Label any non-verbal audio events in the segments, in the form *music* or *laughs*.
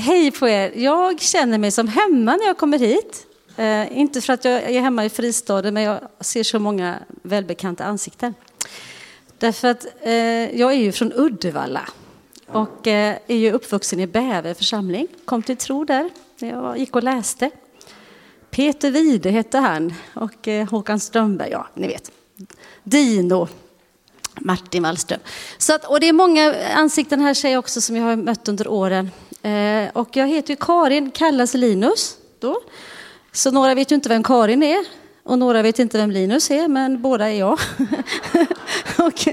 hej på er. Jag känner mig som hemma när jag kommer hit. Eh, inte för att jag är hemma i fristaden, men jag ser så många välbekanta ansikten. Därför att eh, jag är ju från Uddevalla och eh, är ju uppvuxen i Bäve församling. Kom till tro där när jag gick och läste. Peter Wide hette han och eh, Håkan Strömberg, ja ni vet. Dino, Martin Wallström. Så att, och det är många ansikten här säger också som jag har mött under åren. Eh, och jag heter ju Karin, kallas Linus. Då. Så några vet ju inte vem Karin är och några vet inte vem Linus är, men båda är jag. *laughs* och,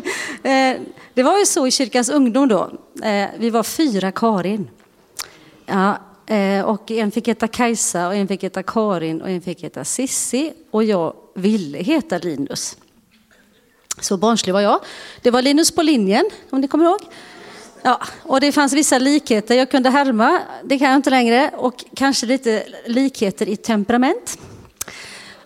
eh, det var ju så i kyrkans ungdom då. Eh, vi var fyra Karin. Ja, eh, och en fick heta Kajsa och en fick heta Karin och en fick heta Sissi och jag ville heta Linus. Så barnslig var jag. Det var Linus på linjen, om ni kommer ihåg. Ja, och det fanns vissa likheter jag kunde härma, det kan jag inte längre, och kanske lite likheter i temperament.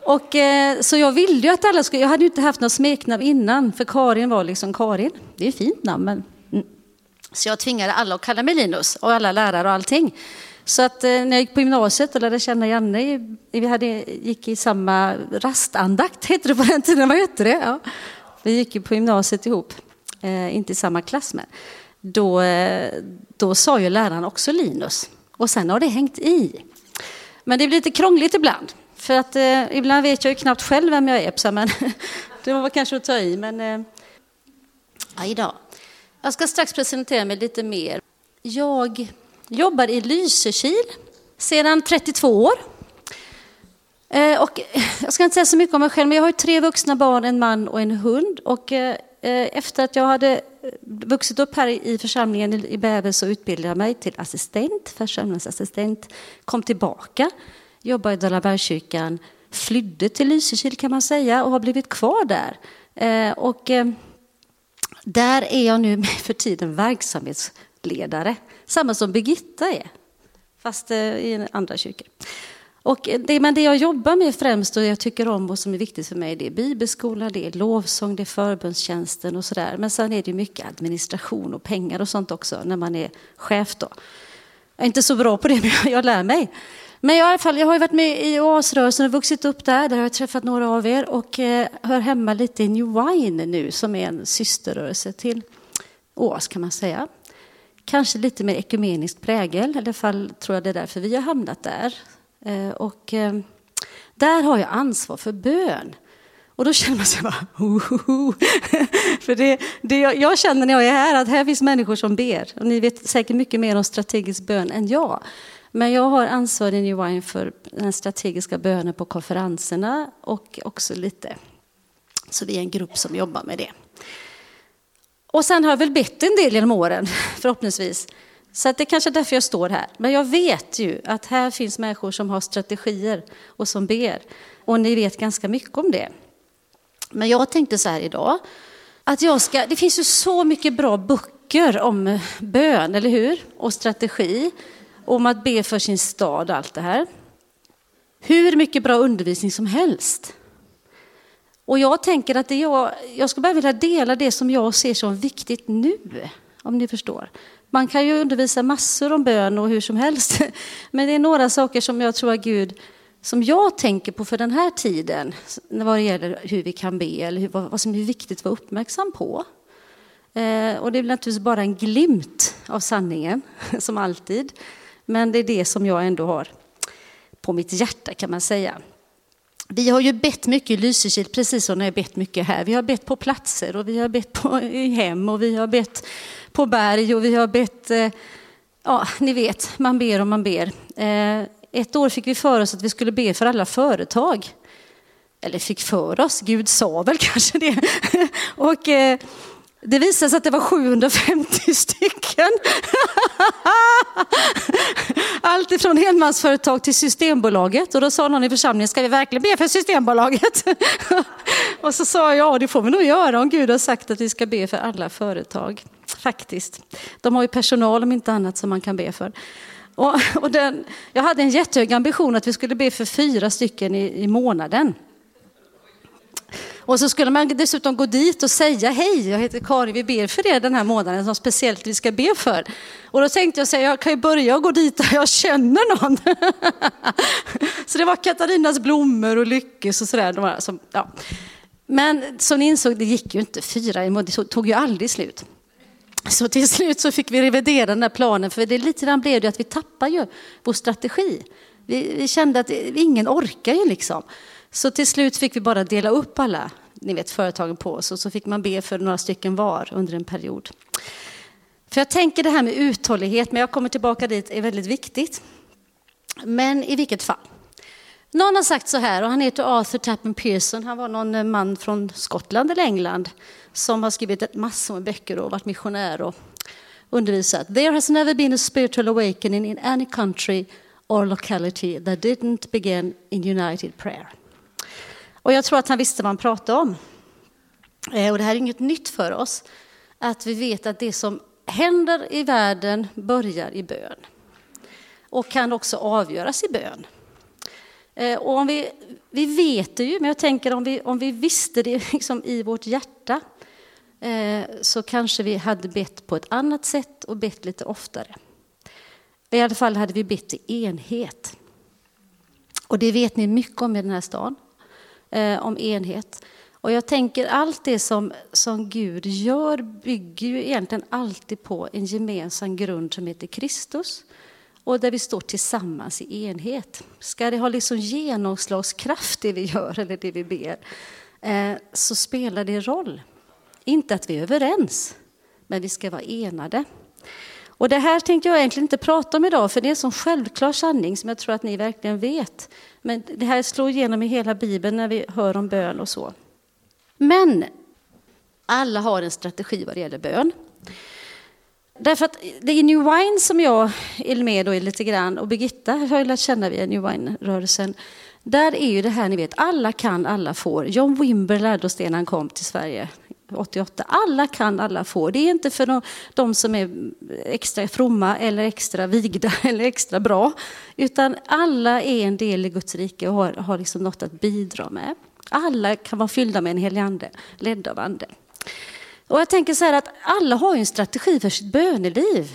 Och, eh, så jag ville ju att alla skulle, jag hade ju inte haft något smeknamn innan, för Karin var liksom Karin. Det är ett fint namn, men... Mm. Så jag tvingade alla att kalla mig Linus, och alla lärare och allting. Så att eh, när jag gick på gymnasiet och lärde känna Janne, vi hade, gick i samma rastandakt, *laughs* hette det på den tiden, vad hette det? Ja. Vi gick ju på gymnasiet ihop, eh, inte i samma klass men. Då, då sa ju läraren också Linus. Och sen har det hängt i. Men det blir lite krångligt ibland. För att eh, ibland vet jag ju knappt själv vem jag är. Men *laughs* det var kanske att ta i. Men eh, idag. Jag ska strax presentera mig lite mer. Jag jobbar i Lysekil sedan 32 år. Eh, och *laughs* jag ska inte säga så mycket om mig själv, men jag har tre vuxna barn, en man och en hund. Och eh, eh efter att jag hade vuxit upp här i församlingen i Bäve så utbildade jag mig till assistent, församlingsassistent, kom tillbaka, jobbade i Dalabergskyrkan, flydde till Lysekil kan man säga och har blivit kvar där. Eh, och eh, där är jag nu *laughs* för tiden verksamhetsledare, samma som Birgitta är, fast eh, i andra kyrkor. Och det, men det jag jobbar med främst och jag tycker om och som är viktigt för mig det är bibelskola, det är lovsång, det är förbundstjänsten och sådär. Men sen är det mycket administration och pengar och sånt också när man är chef då. Jag är inte så bra på det *laughs* men jag lär mig. Men i alla fall, jag har varit med i oasrörelsen och vuxit upp där. Där har jag träffat några av er och eh, hör hemma lite i New Wine nu som är en systerrörelse till OAS kan man säga. Kanske lite mer ekumeniskt prägel, i alla fall tror jag det är därför vi har hamnat där. Eh, och eh, där har jag ansvar för bön. Och då känner man sig bara, *laughs* För det, det jag, jag, känner när jag är här, att här finns människor som ber. Och ni vet säkert mycket mer om strategisk bön än jag. Men jag har ansvar i New Wine för den strategiska bönen på konferenserna och också lite. Så vi är en grupp som jobbar med det. Och sen har jag väl bett en del genom åren, *laughs* förhoppningsvis. Så det är kanske är därför jag står här. Men jag vet ju att här finns människor som har strategier och som ber. Och ni vet ganska mycket om det. Men jag tänkte så här idag, att jag ska, det finns ju så mycket bra böcker om bön, eller hur? Och strategi, om att be för sin stad och allt det här. Hur mycket bra undervisning som helst. Och jag tänker att det jag, jag skulle bara vilja dela det som jag ser som viktigt nu, om ni förstår. Man kan ju undervisa massor om bön och hur som helst. *laughs* Men det är några saker som jag tror att Gud, som jag tänker på för den här tiden, vad det gäller hur vi kan be eller vad som är viktigt att vara uppmärksam på. Eh, och det är naturligtvis bara en glimt av sanningen, *laughs* som alltid. Men det är det som jag ändå har på mitt hjärta kan man säga. Vi har ju bett mycket i Lysekil, precis som ni har bett mycket här. Vi har bett på platser och vi har bett på, i hem och vi har bett på berg och vi har bett, eh, ja ni vet, man ber och man ber. Eh, ett år fick vi för oss att vi skulle be för alla företag. Eller fick för oss, Gud sa väl *laughs* kanske det. Och eh, det visade sig att det var 750 stycken. *laughs* Allt ifrån enmansföretag till Systembolaget. Och då sa någon i församlingen, ska vi verkligen be för Systembolaget? *laughs* och så sa jag, ja det får vi nog göra om Gud har sagt att vi ska be för alla företag. Faktiskt. De har ju personal om inte annat som man kan be för. Och, och den, jag hade en jättehög ambition att vi skulle be för fyra stycken i, i månaden. Och så skulle man dessutom gå dit och säga hej, jag heter Karin, vi ber för er den här månaden som speciellt vi ska be för. Och då tänkte jag säga, jag kan ju börja gå dit där jag känner någon. *laughs* så det var Katarinas blommor och Lyckes och sådär. ja. Men som ni insåg, det gick ju inte fyra, det tog ju aldrig slut. Så till slut så fick vi revidera den här planen, för det lite grann blev det att vi tappade ju vår strategi. Vi, vi kände att ingen orkar ju liksom. Så till slut fick vi bara dela upp alla ni vet, företagen på oss och så fick man be för några stycken var under en period. För jag tänker det här med uthållighet, men jag kommer tillbaka dit, är väldigt viktigt. Men i vilket fall. Någon har sagt så här, och han heter Arthur Tappan Pearson, han var någon eh, man från Skottland eller England som har skrivit massor med böcker och varit missionär och undervisat. There has never been a spiritual awakening in any country or locality that didn't begin in united prayer. Och jag tror att han visste vad han pratade om. Eh, och det här är inget nytt för oss, att vi vet att det som händer i världen börjar i bön. Och kan också avgöras i bön. Eh, och om vi, vi vet det ju, men jag tänker om vi, om vi visste det *laughs* liksom i vårt hjärta eh, så kanske vi hade bett på ett annat sätt och bett lite oftare. I alla fall hade vi bett i enhet. Och det vet ni mycket om i den här stan, eh, om enhet. Och jag tänker allt det som, som Gud gör bygger ju egentligen alltid på en gemensam grund som heter Kristus och där vi står tillsammans i enhet. Ska det ha liksom genomslagskraft det vi gör eller det vi ber eh, så spelar det roll. Inte att vi är överens, men vi ska vara enade. Och det här tänkte jag egentligen inte prata om idag, för det är en sån självklar sanning som jag tror att ni verkligen vet. Men det här slår igenom i hela Bibeln när vi hör om bön och så. Men alla har en strategi vad det gäller bön. Därför att det är New Wine som jag är med i lite grann, och Birgitta har jag lärt känna via New Wine-rörelsen. Där är ju det här, ni vet, alla kan, alla får. John Wimber lärde oss det när han kom till Sverige 88. Alla kan, alla får. Det är inte för de, de som är extra fromma eller extra vigda *laughs* eller extra bra. Utan alla är en del i Guds rike och har, har liksom något att bidra med. Alla kan vara fyllda med en helig ande, ledda av anden. Och jag tänker så här att alla har en strategi för sitt böneliv.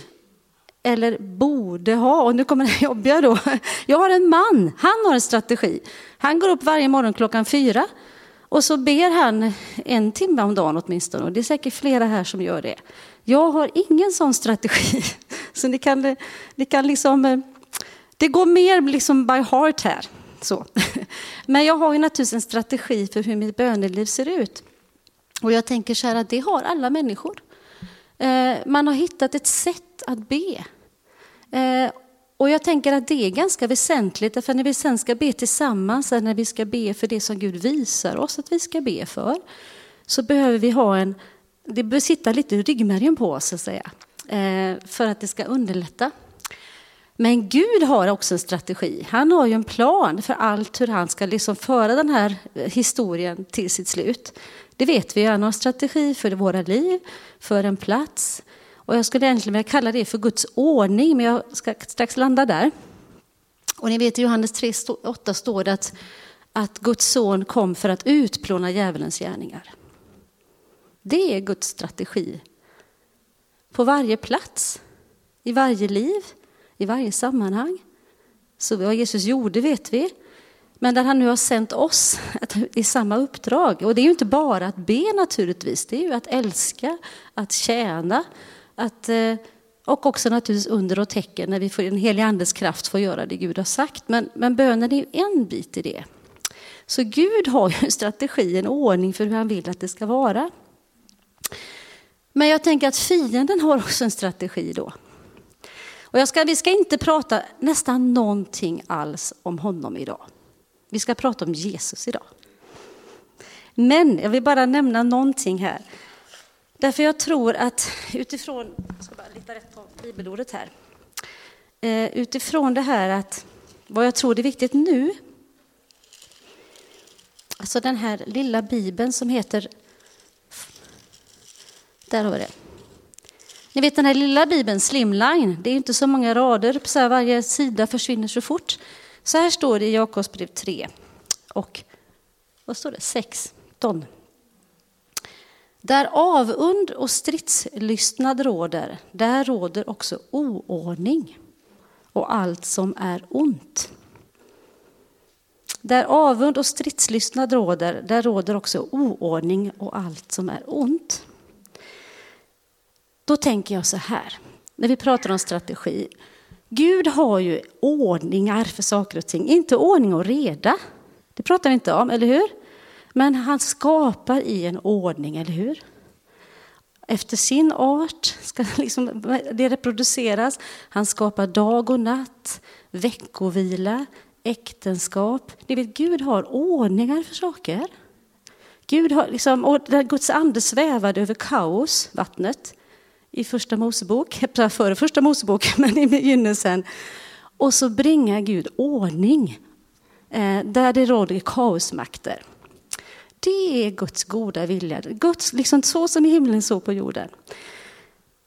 Eller borde ha, och nu kommer det jobbiga då. *laughs* Jag har en man, han har en strategi. Han går upp varje morgon klockan fyra och så ber han en timme om dagen åtminstone. Och det är säkert flera här som gör det. Jag har ingen sån strategi. *laughs* Så ni kan, ni kan liksom, eh, det går mer liksom by heart här. Så. *laughs* Men jag har ju naturligtvis en strategi för hur mitt böneliv ser ut. Och jag tänker så här att det har alla människor. Eh, man har hittat ett sätt att be. Eh, och jag tänker att det är ganska väsentligt, för när vi sen ska be tillsammans, när vi ska be för det som Gud visar oss att vi ska be för, så behöver vi ha en, det bör sitta lite i ryggmärgen på oss, så att säga, eh, för att det ska underlätta. Men Gud har också en strategi. Han har ju en plan för allt hur han ska liksom föra den här eh, historien till sitt slut. Det vet vi, han har en strategi för våra liv, för en plats. Och jag skulle egentligen vilja kalla det för Guds ordning, men jag ska strax landa där. Och ni vet i Johannes 3.8 står det att, att Guds son kom för att utplåna djävulens gärningar. Det är Guds strategi. På varje plats, i varje liv, i varje sammanhang. Så vad Jesus gjorde vet vi. Men där han nu har sänt oss *laughs* i samma uppdrag. Och det är ju inte bara att be naturligtvis, det är ju att älska, att tjäna, att, eh, och också naturligtvis under och tecken när vi får en helig andes kraft får göra det Gud har sagt. Men, men bönen är en bit i det. Så Gud har ju en strategi, en ordning för hur han vill att det ska vara. Men jag tänker att fienden har också en strategi då. Och ska, vi ska inte prata nästan någonting alls om honom idag. Vi ska prata om Jesus idag. Men jag vill bara nämna någonting här. Därför jag tror att utifrån, jag ska bara lita rätt på bibelordet här. Eh, utifrån det här att vad jag tror är viktigt nu. Alltså den här lilla bibeln som heter, där har vi det. Ni vet den här lilla bibeln, Slimline, det är inte så många rader, så här, varje sida försvinner så fort. Så här står det i Jakobsbrev 3 och vad står det? 16. Där avund och stridslystnad råder, där råder också oordning och allt som är ont. Där avund och stridslystnad råder, där råder också oordning och allt som är ont. Då tänker jag så här, när vi pratar om strategi. Gud har ju ordningar för saker och ting, inte ordning och reda. Det pratar vi inte om, eller hur? Men han skapar i en ordning, eller hur? Efter sin art ska *laughs* liksom det reproduceras. Han skapar dag och natt, veckovila, äktenskap. Ni vet, Gud har ordningar för saker. Gud har liksom, och Guds ande svävade över kaos, vattnet, i första Mosebok, *laughs* före första Mosebok, *laughs* men i begynnelsen. Och så bringar Gud ordning eh, där det råder kaosmakter. Det är Guds goda vilja, Guds, liksom så som i himlen så på jorden.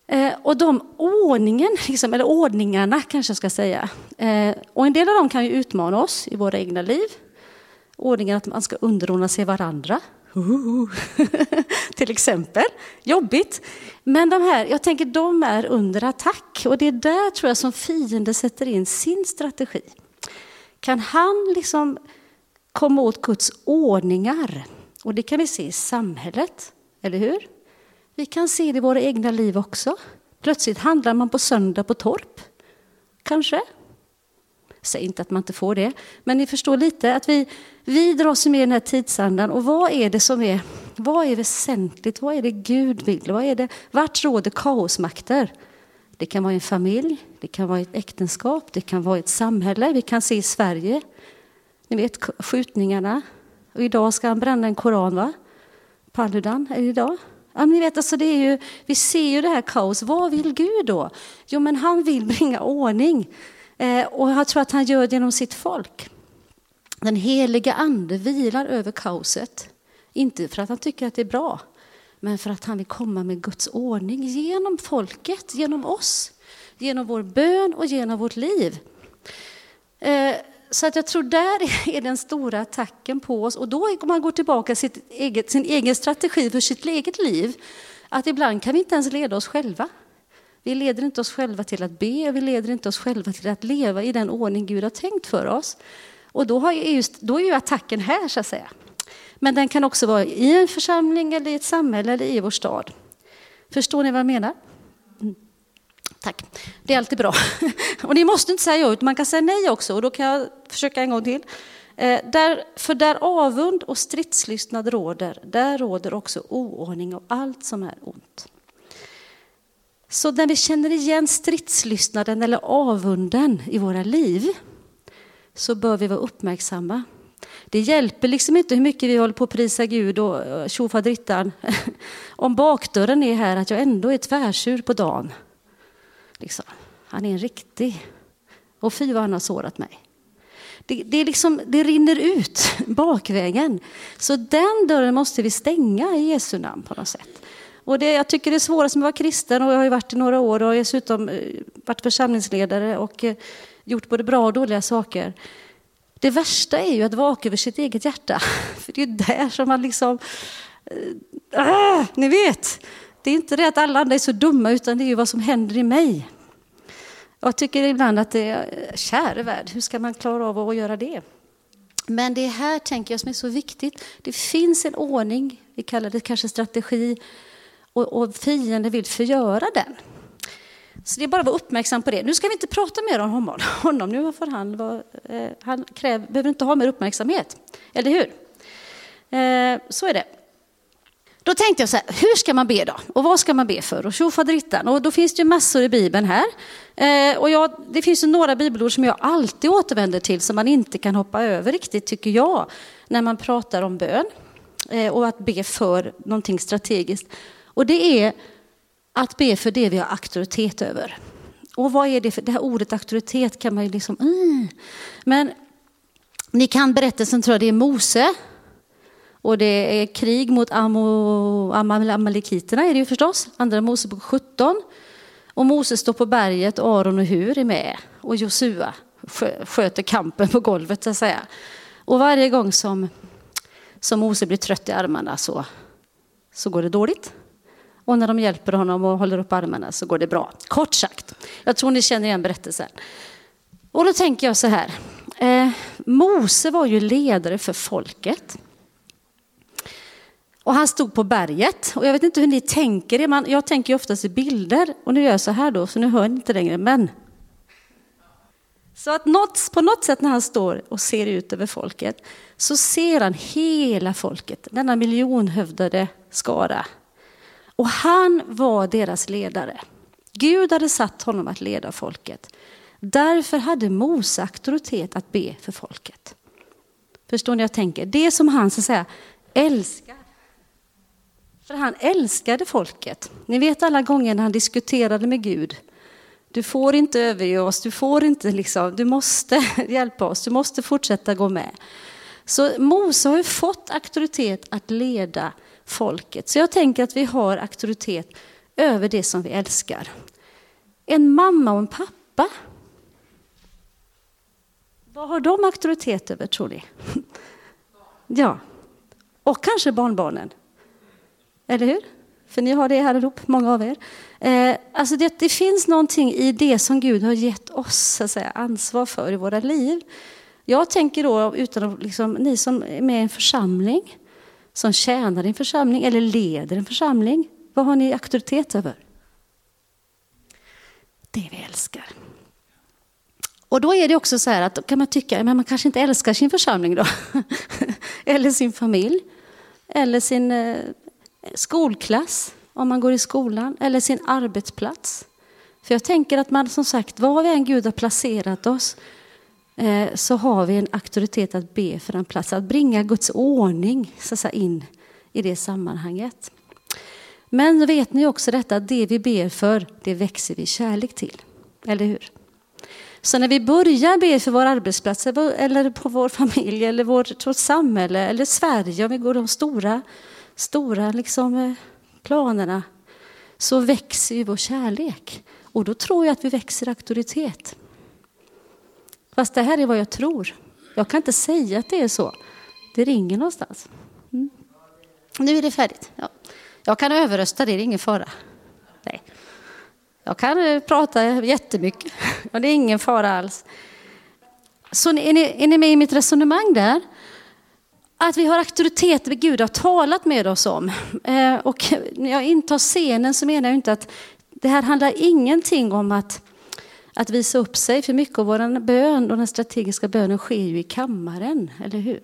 Eh, och de ordningen, liksom, eller ordningarna kanske jag ska säga, eh, och en del av dem kan ju utmana oss i våra egna liv. Ordningen att man ska underordna sig varandra. *laughs* Till exempel. Jobbigt. Men de här, jag tänker de är under attack och det är där tror jag som fienden sätter in sin strategi. Kan han liksom komma åt Guds ordningar? Och det kan vi se i samhället, eller hur? Vi kan se det i våra egna liv också. Plötsligt handlar man på söndag på torp. Kanske. Säg inte att man inte får det, men ni förstår lite att vi, vi dras med i den här tidsandan. Och vad är det som är, vad är väsentligt? Vad är det Gud vill? Vad är det, vart råder kaosmakter? Det kan vara en familj, det kan vara ett äktenskap, det kan vara ett samhälle. Vi kan se i Sverige, ni vet skjutningarna. Och idag ska han bränna en koran, va? Paludan, är det idag? Ja, ni vet, alltså det är ju, vi ser ju det här kaos. Vad vill Gud då? Jo, men han vill bringa ordning. Eh, och jag tror att han gör det genom sitt folk. Den heliga ande vilar över kaoset. Inte för att han tycker att det är bra, men för att han vill komma med Guds ordning genom folket, genom oss, genom vår bön och genom vårt liv. Eh, så att jag tror där *laughs* är den stora attacken på oss. Och då om man går tillbaka till eget, sin egen strategi för sitt eget liv, att ibland kan vi inte ens leda oss själva. Vi leder inte oss själva till att be, vi leder inte oss själva till att leva i den ordning Gud har tänkt för oss. Och då, har just, då är ju attacken här, så att säga. Men den kan också vara i en församling, eller i ett samhälle eller i vår stad. Förstår ni vad jag menar? Tack. Det är alltid bra. *laughs* Och ni måste inte säga ja, utan man kan säga nej också. Och då kan jag försöka en gång till. Eh, där, för där avund och stridslystnad råder, där råder också oordning och allt som är ont. Så när vi känner igen stridslystnaden eller avunden i våra liv så bör vi vara uppmärksamma. Det hjälper liksom inte hur mycket vi håller på att prisa Gud och eh, tjofaderittan *laughs* om bakdörren är här att jag ändå är tvärsur på dagen. Liksom. Han är en riktig. Och fy vad han har sårat mig. Det, det, liksom, det rinner ut *laughs* bakvägen. Så den dörren måste vi stänga i Jesu namn på något sätt. Och det, jag tycker det är svårast med att vara kristen och jag har ju varit i några år och har dessutom eh, varit församlingsledare och eh, gjort både bra och dåliga saker. Det värsta är ju att vaka över sitt eget hjärta. *laughs* För det är ju där som man liksom... Äh, ni vet, det är inte det att alla andra är så dumma, utan det är ju vad som händer i mig. Jag tycker ibland att det är, käre värld, hur ska man klara av att göra det? Men det här, tänker jag, som är så viktigt. Det finns en ordning, vi kallar det kanske strategi, och, och fienden vill förgöra den. Så det är bara att vara uppmärksam på det. Nu ska vi inte prata mer om honom. *laughs* Nu får han, vara, eh, han kräver, behöver inte ha mer uppmärksamhet. Eller hur? Eh, så är det. Då tänkte jag så här, hur ska man be då? Och vad ska man be för? Och tjofaderittan. Och då finns det ju massor i Bibeln här. Eh, och jag, det finns ju några bibelord som jag alltid återvänder till som man inte kan hoppa över riktigt, tycker jag, när man pratar om bön eh, och att be för någonting strategiskt. Och det är att be för det vi har auktoritet över. Och vad är det för, det här ordet auktoritet kan man ju liksom, mm. men ni kan berättelsen tror jag det är Mose och det är krig mot amalekiterna är det ju förstås, andra Mosebok 17. Och Moses står på berget, Aron och Hur är med och Josua sköter kampen på golvet så att säga. Och varje gång som, som Mose blir trött i armarna så, så går det dåligt. Och när de hjälper honom och håller upp armarna så går det bra. Kort sagt. Jag tror ni känner igen berättelsen. Och då tänker jag så här. Eh, Mose var ju ledare för folket. Och han stod på berget. Och jag vet inte hur ni tänker. er, jag tänker ju oftast i bilder. Och nu gör jag så här då, så nu hör ni inte längre. Men. Så att något, på något sätt när han står och ser ut över folket så ser han hela folket, denna miljonhövdade skara. Och han var deras ledare. Gud hade satt honom att leda folket. Därför hade Mose auktoritet att be för folket. Förstår ni jag tänker? Det som han så att säga älskar. För han älskade folket. Ni vet alla gånger när han diskuterade med Gud. Du får inte överge oss, du får inte liksom, du måste *laughs* hjälpa oss, du måste fortsätta gå med. Så Mose har ju fått auktoritet att leda folket. Så jag tänker att vi har auktoritet över det som vi älskar. En mamma och en pappa. Vad har de auktoritet över tror ni? *laughs* Ja, och kanske barnbarnen. Eller hur? För ni har det här ihop, många av er. Eh, alltså det, det, finns någonting i det som Gud har gett oss så att säga, ansvar för i våra liv. Jag tänker då, utan att, liksom, ni som är med i en församling, som tjänar i en församling eller leder en församling, vad har ni auktoritet över? Det vi älskar. Och då är det också så här att då kan man tycka, men man kanske inte älskar sin församling då. *laughs* eller sin familj. Eller sin eh, Eh, skolklass, om man går i skolan. Eller sin arbetsplats. För jag tänker att man som sagt, var vi än Gud har placerat oss, eh, så har vi en auktoritet att be för en plats, att bringa Guds ordning så att säga, in i det sammanhanget. Men vet ni också detta, att det vi ber för, det växer vi kärlek till. Eller hur? Så när vi börjar be för vår arbetsplats, eller på vår familj, eller vårt, vårt samhälle, eller Sverige, om vi går de stora, stora liksom, eh, planerna, så växer ju vår kärlek. Och då tror jag att vi växer auktoritet. Fast det här är vad jag tror. Jag kan inte säga att det är så. Det ringer någonstans. Mm. Nu är det färdigt. Ja. Jag kan överrösta det, det är ingen fara. Nej. Jag kan eh, prata jättemycket. *laughs* det är ingen fara alls. Så är ni, är ni med i mitt resonemang där? Att vi har auktoritet, Gud har talat med oss om. Eh, och när jag intar scenen så menar jag inte att det här handlar ingenting om att att visa upp sig. För mycket av vår bön och den strategiska bönen sker ju i kammaren, eller hur?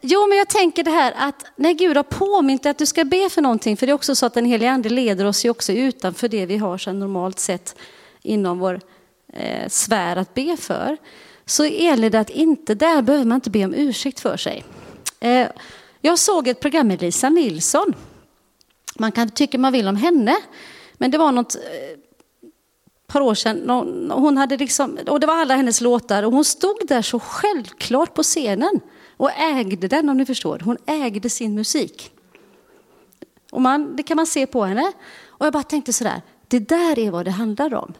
Jo, men jag tänker det här att när Gud har påmint dig att du ska be för någonting, för det är också så att den helige ande leder oss ju också utanför det vi har sedan normalt sett inom vår eh, sfär att be för, så gäller det att inte, där behöver man inte be om ursäkt för sig. Eh, jag såg ett program med Lisa Nilsson. Man kan tycka man vill om henne, men det var något eh, par år sedan. Hon hade liksom, och det var alla hennes låtar och hon stod där så självklart på scenen och ägde den om ni förstår. Hon ägde sin musik. Och man, det kan man se på henne. Och jag bara tänkte sådär, det där är vad det handlar om.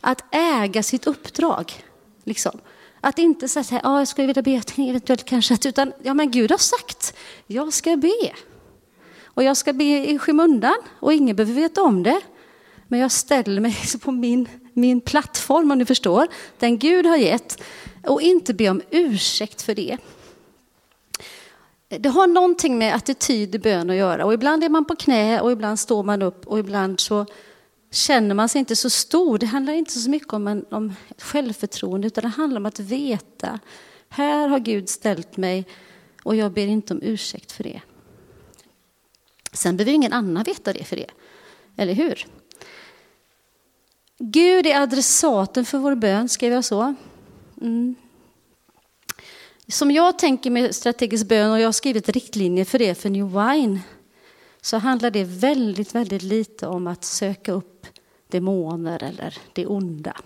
Att äga sitt uppdrag. Liksom. Att inte säga ja, jag skulle vilja be eventuellt kanske, utan ja men Gud har sagt, jag ska be. Och jag ska be i skymundan och ingen behöver veta om det. Men jag ställer mig *laughs* på min, min plattform, om ni förstår, den Gud har gett, och inte be om ursäkt för det. Det har någonting med attityd i bön att göra. Och ibland är man på knä och ibland står man upp och ibland så känner man sig inte så stor. Det handlar inte så mycket om, en, om självförtroende utan det handlar om att veta. Här har Gud ställt mig och jag ber inte om ursäkt för det. Sen behöver ingen annan veta det för det. Eller hur? Gud är adressaten för vår bön, skrev jag så? Mm. Som jag tänker med strategisk bön, och jag har skrivit riktlinjer för det för New Wine, så handlar det väldigt, väldigt lite om att söka upp demoner eller det onda.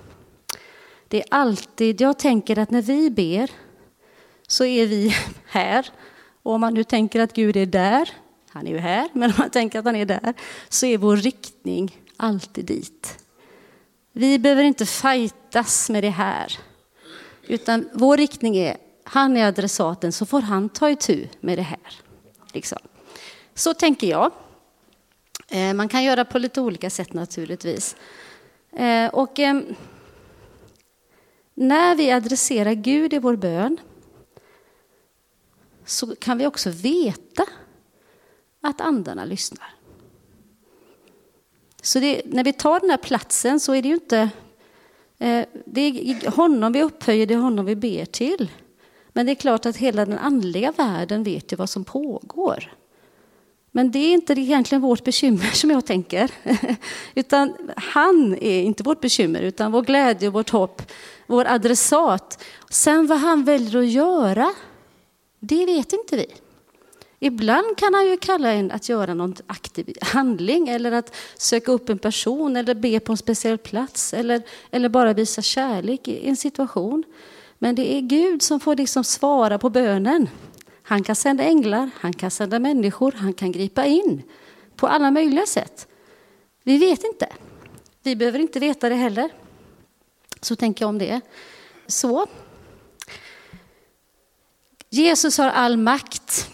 Det är alltid, jag tänker att när vi ber så är vi *laughs* här. Och om man nu tänker att Gud är där, han är ju här, men om man tänker att han är där, så är vår riktning alltid dit. Vi behöver inte fightas med det här. Utan vår riktning är, han är adressaten så får han ta itu med det här. Liksom. Så tänker jag. Eh, man kan göra på lite olika sätt naturligtvis. Eh, och eh, när vi adresserar Gud i vår bön så kan vi också veta att andarna lyssnar. Så det, när vi tar den här platsen så är det ju inte det är honom vi upphöjer, det är honom vi ber till. Men det är klart att hela den andliga världen vet ju vad som pågår. Men det är inte egentligen vårt bekymmer *laughs* som jag tänker. *laughs* utan han är inte vårt bekymmer, utan vår glädje och vårt hopp, vår adressat. Sen vad han väljer att göra, det vet inte vi. Ibland kan han ju kalla en att göra någon aktiv handling eller att söka upp en person eller be på en speciell plats eller, eller bara visa kärlek i en situation. Men det är Gud som får liksom svara på bönen. Han kan sända änglar, han kan sända människor, han kan gripa in på alla möjliga sätt. Vi vet inte. Vi behöver inte veta det heller. Så tänker jag om det. Så. Jesus har all makt,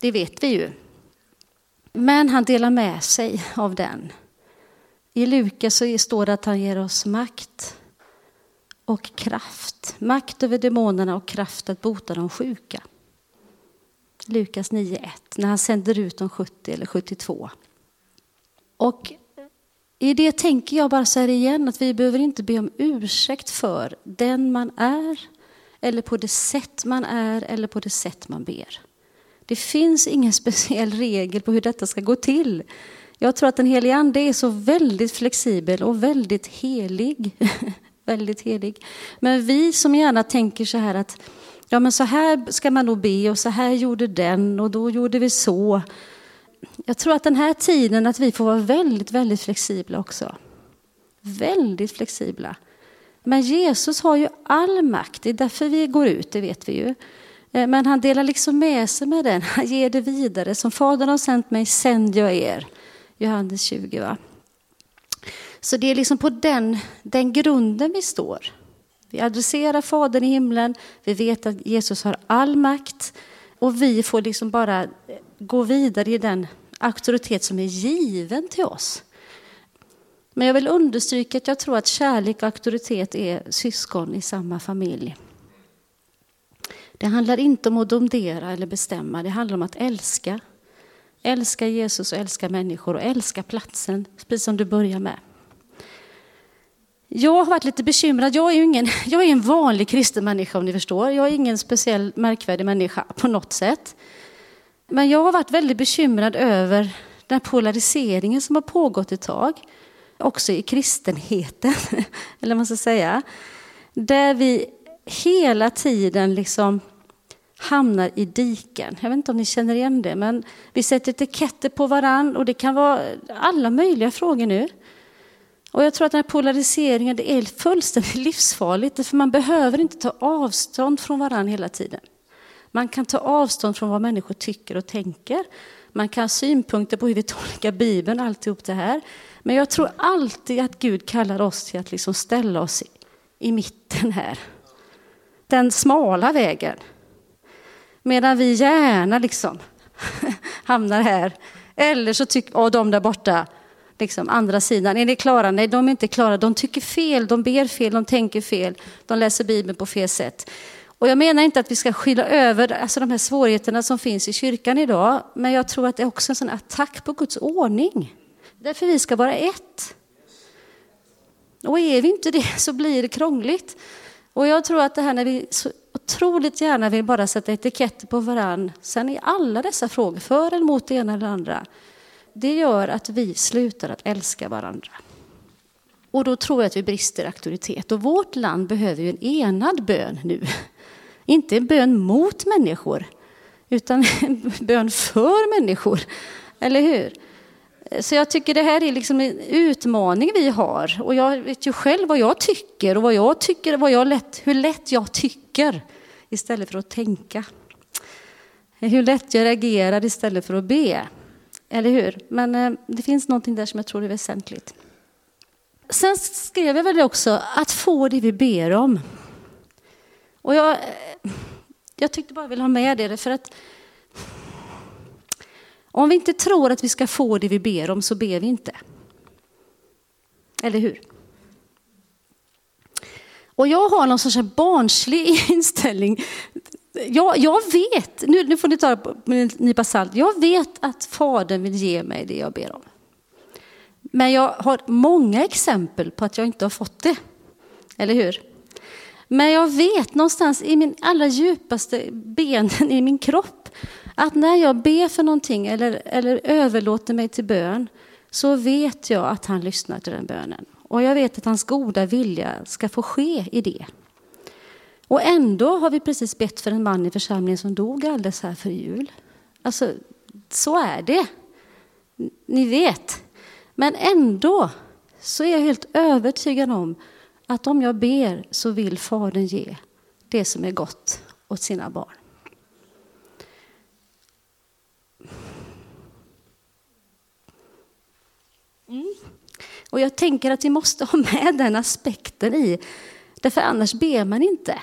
det vet vi ju. Men han delar med sig av den. I Lukas så står det att han ger oss makt och kraft. Makt över demonerna och kraft att bota de sjuka. Lukas 9.1, när han sänder ut de 70 eller 72. Och i det tänker jag bara så här igen, att vi behöver inte be om ursäkt för den man är, eller på det sätt man är, eller på det sätt man ber. Det finns ingen speciell regel på hur detta ska gå till. Jag tror att den helige Ande är så väldigt flexibel och väldigt helig. *laughs* väldigt helig. Men vi som gärna tänker så här att ja, men så här ska man nog be och så här gjorde den och då gjorde vi så. Jag tror att den här tiden att vi får vara väldigt, väldigt flexibla också. Väldigt flexibla. Men Jesus har ju all makt, det är därför vi går ut, det vet vi ju. Eh, men han delar liksom med sig med den, han ger det vidare. Som Fadern har sänt mig sänder jag er. Johannes 20. Va? Så det är liksom på den, den grunden vi står. Vi adresserar Fadern i himlen, vi vet att Jesus har all makt och vi får liksom bara gå vidare i den auktoritet som är given till oss. Men jag vill understryka att jag tror att kärlek och auktoritet är syskon i samma familj. Det handlar inte om att domdera eller bestämma, det handlar om att älska. Älska Jesus och älska människor och älska platsen, precis som du börjar med. Jag har varit lite bekymrad. Jag är, ingen, *laughs* jag är en vanlig kristen människa om ni förstår. Jag är ingen speciell märkvärdig människa på något sätt. Men jag har varit väldigt bekymrad över den polariseringen som har pågått ett tag. Också i kristenheten, *laughs* eller vad man ska säga. Där vi hela tiden liksom hamnar i diken. Jag vet inte om ni känner igen det, men vi sätter etiketter på varann och det kan vara alla möjliga frågor nu. Och jag tror att den här polariseringen det är fullständigt *laughs* livsfarligt, för man behöver inte ta avstånd från varandra hela tiden. Man kan ta avstånd från vad människor tycker och tänker. Man kan ha synpunkter på hur vi tolkar Bibeln, alltihop det här. Men jag tror alltid att Gud kallar oss till att liksom ställa oss i, i mitten här. Den smala vägen. Medan vi gärna liksom *laughs* hamnar här. Eller så tycker de där borta, liksom, andra sidan. Är ni klara? Nej, de är inte klara. De tycker fel, de ber fel, de tänker fel, de läser Bibeln på fel sätt. Och jag menar inte att vi ska skylla över alltså de här svårigheterna som finns i kyrkan idag, men jag tror att det är också en sån attack på Guds ordning. Därför vi ska vara ett. Och är vi inte det *laughs* så blir det krångligt. Och jag tror att det här när vi så otroligt gärna vill bara sätta etiketter på varann, sen i alla dessa frågor, för eller mot det ena eller andra, det gör att vi slutar att älska varandra. Och då tror jag att vi brister auktoritet. Och vårt land behöver ju en enad bön nu. *laughs* Inte en bön mot människor, utan en bön för människor. Eller hur? Så jag tycker det här är liksom en utmaning vi har. Och jag vet ju själv vad jag tycker och vad jag tycker, vad jag lätt, hur lätt jag tycker istället för att tänka. Hur lätt jag reagerar istället för att be. Eller hur? Men eh, det finns någonting där som jag tror är väsentligt. Sen skrev jag väl också att få det vi ber om. Och jag, eh, jag tyckte bara jag ville ha med det för att Om vi inte tror att vi ska få det vi ber om så ber vi inte. Eller hur? Och jag har någon sorts barnslig *laughs* inställning. Jag, jag vet, nu, nu får ni ta det med en nypa salt, jag vet att Fadern vill ge mig det jag ber om. Men jag har många exempel på att jag inte har fått det. Eller hur? Men jag vet någonstans i min allra djupaste benen i min kropp att när jag ber för någonting eller, eller överlåter mig till bön så vet jag att han lyssnar till den bönen. Och jag vet att hans goda vilja ska få ske i det. Och ändå har vi precis bett för en man i församlingen som dog alldeles här för jul. Alltså, så är det. Ni vet. Men ändå så är jag helt övertygad om att om jag ber så vill Fadern ge det som är gott åt sina barn. Mm. Och jag tänker att vi måste ha med den aspekten i, därför annars ber man inte.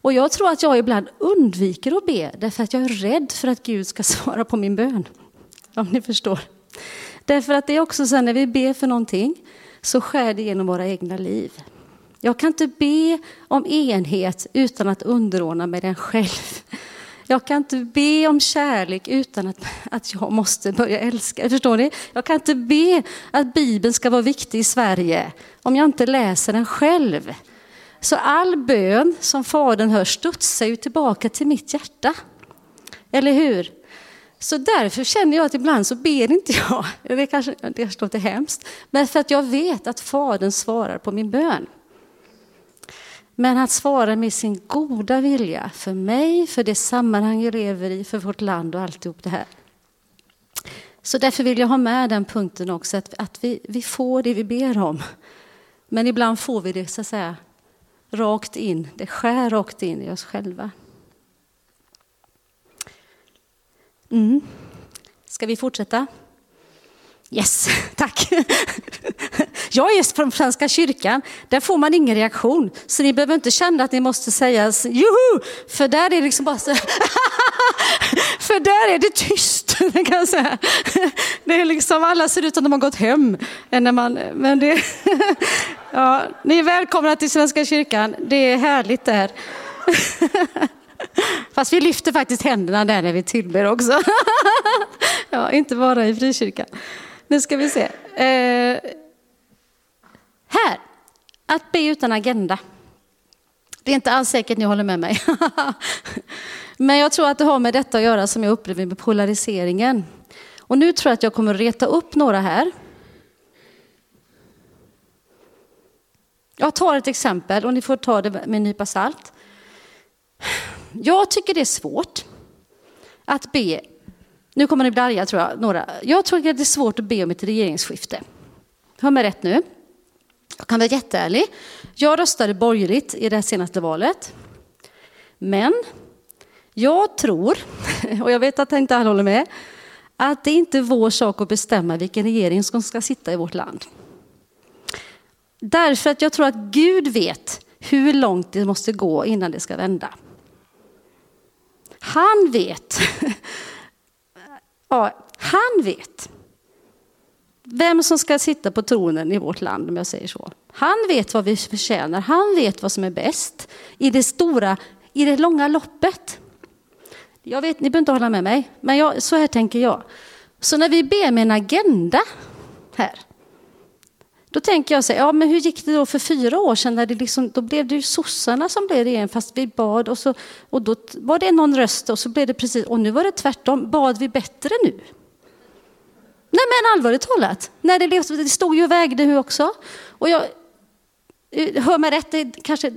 Och jag tror att jag ibland undviker att be därför att jag är rädd för att Gud ska *laughs* svara på min bön. Om ni förstår. Därför att det är också så när vi ber för någonting så skär det genom våra egna liv. Jag kan inte be om enhet utan att underordna mig den själv. Jag kan inte be om kärlek utan att, att jag måste börja älska. Förstår ni? Jag kan inte be att Bibeln ska vara viktig i Sverige om jag inte läser den själv. Så all bön som Fadern hör studsar ju tillbaka till mitt hjärta. Eller hur? Så därför känner jag att ibland så ber inte jag. Det kanske, det kanske låter hemskt. Men för att jag vet att Fadern svarar på min bön. Men att svara med sin goda vilja för mig, för det sammanhang jag lever i, för vårt land och alltihop det här. Så därför vill jag ha med den punkten också, att, att vi, vi får det vi ber om. Men ibland får vi det så att säga rakt in, det skär rakt in i oss själva. Mm. Ska vi fortsätta? Yes, *laughs* tack. Jag är från Svenska kyrkan, där får man ingen reaktion. Så ni behöver inte känna att ni måste säga juhu, för där är det liksom bara så, *laughs* För där är det tyst, *laughs* kan jag säga. Det är liksom, alla ser ut som de har gått hem. När man, men det, ja, ni är välkomna till Svenska kyrkan, det är härligt där. Fast vi lyfter faktiskt händerna där när vi tillber också. Ja, inte bara i frikyrkan. Nu ska vi se. Eh, här, att be utan agenda. Det är inte alls säkert ni håller med mig. *laughs* Men jag tror att det har med detta att göra som jag upplever med polariseringen. Och nu tror jag att jag kommer att reta upp några här. Jag tar ett exempel och ni får ta det med en nypa salt. Jag tycker det är svårt att be nu kommer ni bli arga tror jag, några. Jag tror att det är svårt att be om ett regeringsskifte. Hör mig rätt nu. Jag kan vara jätteärlig. Jag röstade borgerligt i det senaste valet. Men jag tror, *laughs* och jag vet att inte alla håller med, att det inte är vår sak att bestämma vilken regering som ska sitta i vårt land. Därför att jag tror att Gud vet hur långt det måste gå innan det ska vända. Han vet Ja, han vet vem som ska sitta på tronen i vårt land, om jag säger så. Han vet vad vi förtjänar, han vet vad som är bäst i det stora, i det långa loppet. Jag vet, ni behöver inte hålla med mig, men jag, så här tänker jag. Så när vi ber med en agenda här, då tänker jag så här, ja men hur gick det då för fyra år sedan? När det liksom, då blev det ju sossarna som blev regering fast vi bad och, så, och då var det någon röst och så blev det precis, och nu var det tvärtom, bad vi bättre nu? Nej men allvarligt talat, när det, liksom, det stod ju och vägde nu också. Och jag, eh, hör mig rätt, det är kanske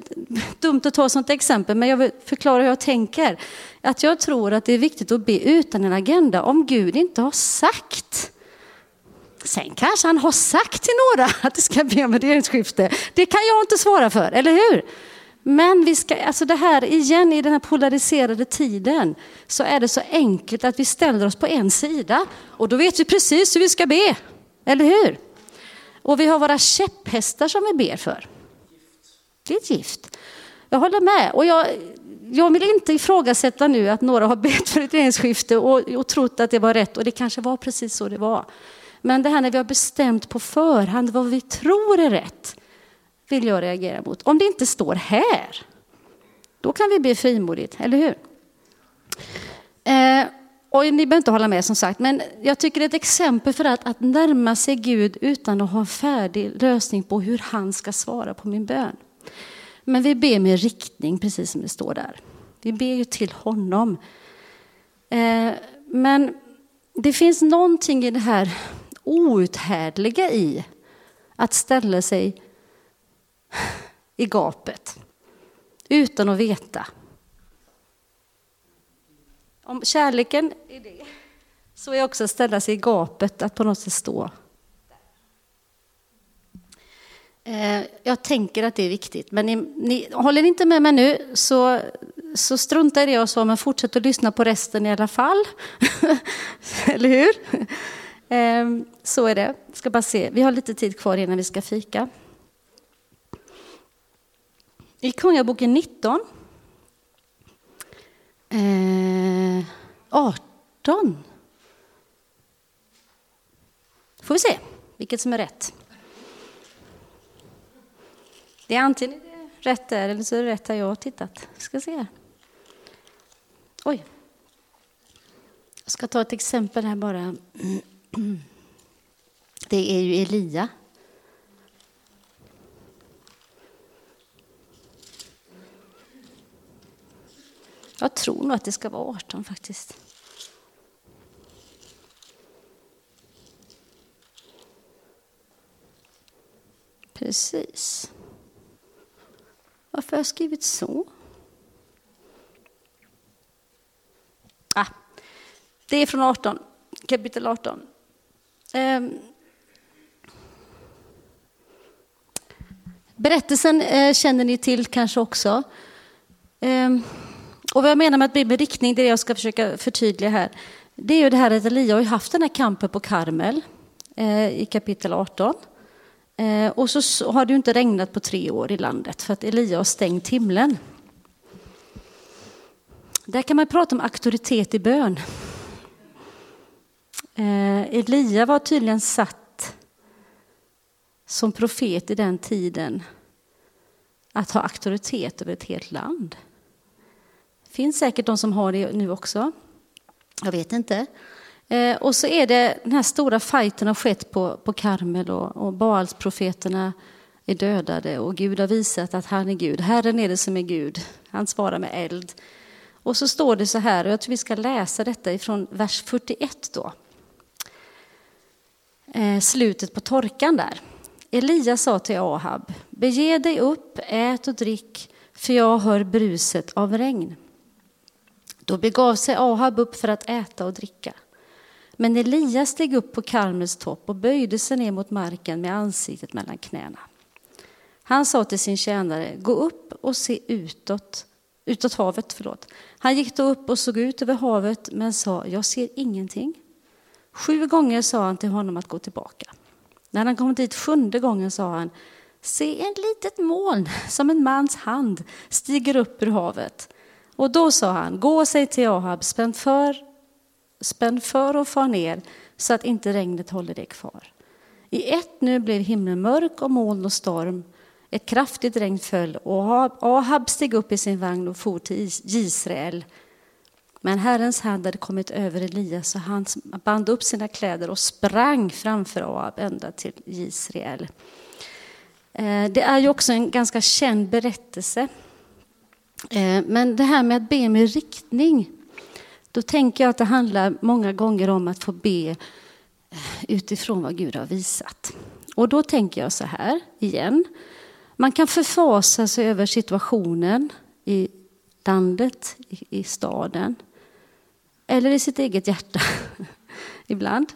dumt att ta ett sånt exempel, men jag vill förklara hur jag tänker. Att jag tror att det är viktigt att be utan en agenda om Gud inte har sagt Sen kanske han har sagt till några *laughs* att det ska bli om regeringsskifte. Det kan jag inte svara för, eller hur? Men vi ska, alltså det här igen i den här polariserade tiden så är det så enkelt att vi ställer oss på en sida och då vet vi precis hur vi ska be, eller hur? Och vi har våra käpphästar som vi ber för. Det är ett gift. Jag håller med. Och jag, jag vill inte ifrågasätta nu att några har bett för ett regeringsskifte och, och trott att det var rätt och det kanske var precis så det var. Men det här när vi har bestämt på förhand vad vi tror är rätt vill jag reagera mot. Om det inte står här, då kan vi be frimodigt, eller hur? Eh, och ni behöver inte hålla med som sagt, men jag tycker det är ett exempel för att, att närma sig Gud utan att ha en färdig lösning på hur han ska svara på min bön. Men vi ber med riktning, precis som det står där. Vi ber ju till honom. Eh, men det finns någonting i det här outhärdliga i att ställa sig i gapet utan att veta. Om kärleken är det, så är också att ställa sig i gapet, att på något sätt stå. Eh, jag tänker att det är viktigt, men ni, ni håller inte med mig nu så, så strunta i det jag sa, men fortsätt att lyssna på resten i alla fall. *laughs* Eller hur? Eh, så är det. Ska bara se. Vi har lite tid kvar innan vi ska fika. I Kungaboken 19 Eh, 18. Får vi se vilket som är rätt. Det är antingen det rätt där eller så är det rätt där jag har tittat. Vi Ska se här. Oj. Jag ska ta ett exempel här bara. Det är ju Elia Jag tror nog att det ska vara 18 faktiskt. Precis. Varför har jag skrivit så? Ah, det är från 18, kapitel 18. Ehm, berättelsen eh, känner ni till kanske också. Ehm, och vad jag menar med att bli med riktning, det är det jag ska försöka förtydliga här, det är ju det här att Elia har haft den här kampen på Karmel eh, i kapitel 18. Eh, och så har det ju inte regnat på tre år i landet för att Elia har stängt himlen. Där kan man prata om auktoritet i bön. Eh, Elia var tydligen satt som profet i den tiden att ha auktoritet över ett helt land Det finns säkert de som har det nu också. Jag vet inte. Eh, och så är det den här stora fighten har skett på, på Karmel och, och Baalsprofeterna är dödade och Gud har visat att han är Gud. Herren är det som är Gud. Han svarar med eld. Och så står det så här, och jag tror vi ska läsa detta ifrån vers 41 då. Eh, slutet på torkan där. Elia sa till Ahab, bege dig upp, ät och drick, för jag hör bruset av regn. Då begav sig Ahab upp för att äta och dricka. Men Elias steg upp på Karmels topp och böjde sig ner mot marken med ansiktet mellan knäna. Han sa till sin tjänare, gå upp och se utåt, utåt havet. Förlåt. Han gick då upp och såg ut över havet men sa, jag ser ingenting. Sju gånger sa han till honom att gå tillbaka. När han kom dit sjunde gången sa han, se en litet moln som en mans hand stiger upp ur havet. Och då sa han, gå och säg till Ahab, spänn för, spänn för och far ner så att inte regnet håller dig kvar. I ett nu blev himlen mörk och moln och storm. Ett kraftigt regn föll och Ahab steg upp i sin vagn och for till Israel. Men Herrens hand hade kommit över Elias och han band upp sina kläder och sprang framför Ahab ända till Israel. Eh, det är ju också en ganska känd berättelse eh, men det här med att be med riktning, då tänker jag att det handlar många gånger om att få be eh, utifrån vad Gud har visat. Och då tänker jag så här igen. Man kan förfasa sig över situationen i landet, i staden eller i sitt eget hjärta *laughs* ibland.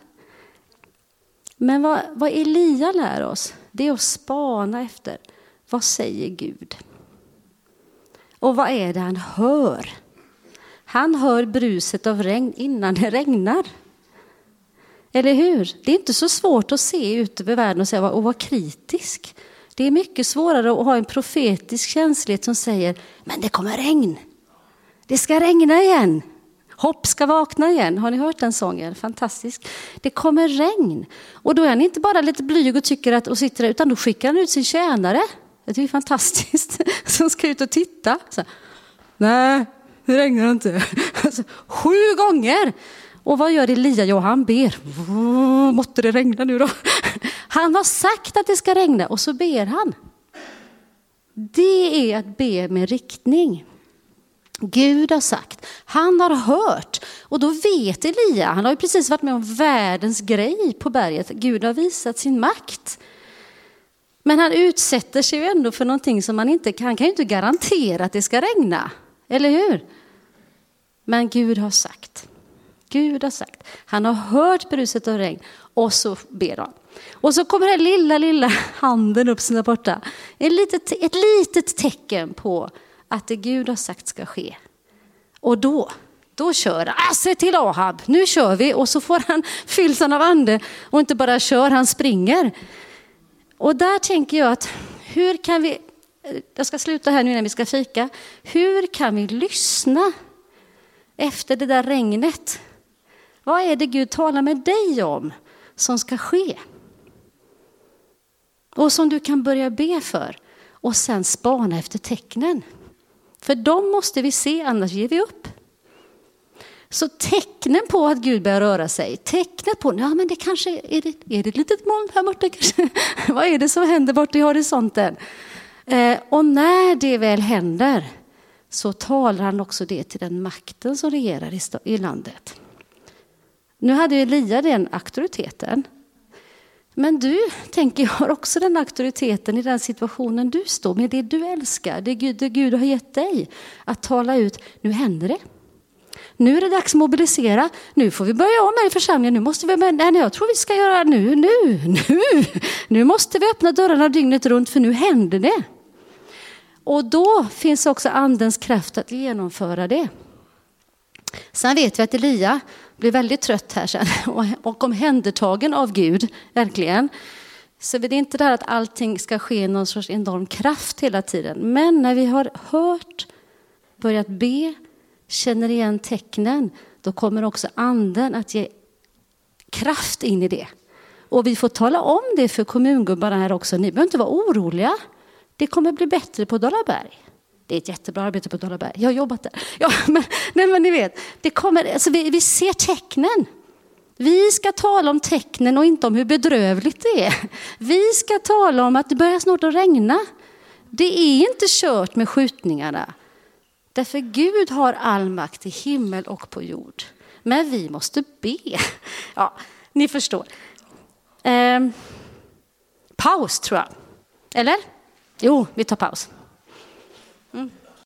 Men vad, vad Elia lär oss, det är att spana efter vad säger Gud? Och vad är det han hör? Han hör bruset av regn innan det regnar. Eller hur? Det är inte så svårt att se ut över världen och, säga, och vara kritisk. Det är mycket svårare att ha en profetisk känslighet som säger, men det kommer regn. Det ska regna igen. Hopp ska vakna igen. Har ni hört den sången? Fantastisk. Det kommer regn. Och då är han inte bara lite blyg och tycker att och sitter där, utan då skickar han ut sin tjänare. Det är fantastiskt. *laughs* Som ska ut och titta. Så, Nej, det regnar inte. *laughs* Alltså, sju gånger. Och vad gör Elia? Jo, han ber. *laughs* Måtte det regna nu då. Han har sagt att det ska regna och så ber han. Det är att be med riktning. Gud har sagt, han har hört och då vet Elia, han har ju precis varit med om världens grej på berget. Gud har visat sin makt. Men han utsätter sig ju ändå för någonting som man inte kan, han kan ju inte garantera att det ska regna. Eller hur? Men Gud har sagt. Gud har sagt. Han har hört bruset av regn och så ber han. Och så kommer den lilla, lilla *laughs* handen upp där borta. Ett litet, ett litet tecken på att det Gud har sagt ska ske. Och då, då kör han. Ah, se till Ahab, nu kör vi. Och så får han *laughs* fyllsan av ande och inte bara kör, han springer. Och där tänker jag att hur kan vi, eh, jag ska sluta här nu innan vi ska fika. Hur kan vi lyssna efter det där regnet? Vad är det Gud talar med dig om som ska ske? Och som du kan börja be för och sen spana efter tecknen. För de måste vi se, annars ger vi upp. Så tecknen på att Gud börjar röra sig, tecknet på, ja men det kanske är det, är det ett litet moln här borta kanske? *laughs* Vad är det som händer borta i horisonten? Eh, och när det väl händer så talar han också det till den makten som regerar i, i landet. Nu hade Elia den auktoriteten. Men du, tänker jag, har också den auktoriteten i den situationen du står med, det du älskar, det Gud, det Gud har gett dig. Att tala ut, nu händer det. Nu är det dags att mobilisera. Nu får vi börja om här i församlingen. Nu måste vi, nej, jag tror vi ska göra nu, nu, nu. Nu måste vi öppna dörrarna dygnet runt för nu händer det. Och då finns också andens kraft att genomföra det. Sen vet vi att Elia blir väldigt trött här sen *laughs* och omhändertagen av Gud, verkligen. Så det är inte det här att allting ska ske i någon sorts enorm kraft hela tiden. Men när vi har hört, börjat be, känner igen tecknen, då kommer också anden att ge kraft in i det. Och vi får tala om det för kommungubbarna här också. Ni behöver inte vara oroliga. Det kommer bli bättre på Dalaberg. Det är ett jättebra arbete på Dalaberg. Jag har jobbat där. Ja, *laughs* men, nej, men ni vet, det kommer, alltså vi, vi ser tecknen. Vi ska tala om tecknen och inte om hur bedrövligt det är. Vi ska tala om att det börjar snart att regna. Det är inte kört med skjutningarna. Därför Gud har all makt i himmel och på jord. Men vi måste be. *laughs* Ja, ni förstår. Eh, paus tror jag. Eller? Jo, vi tar paus.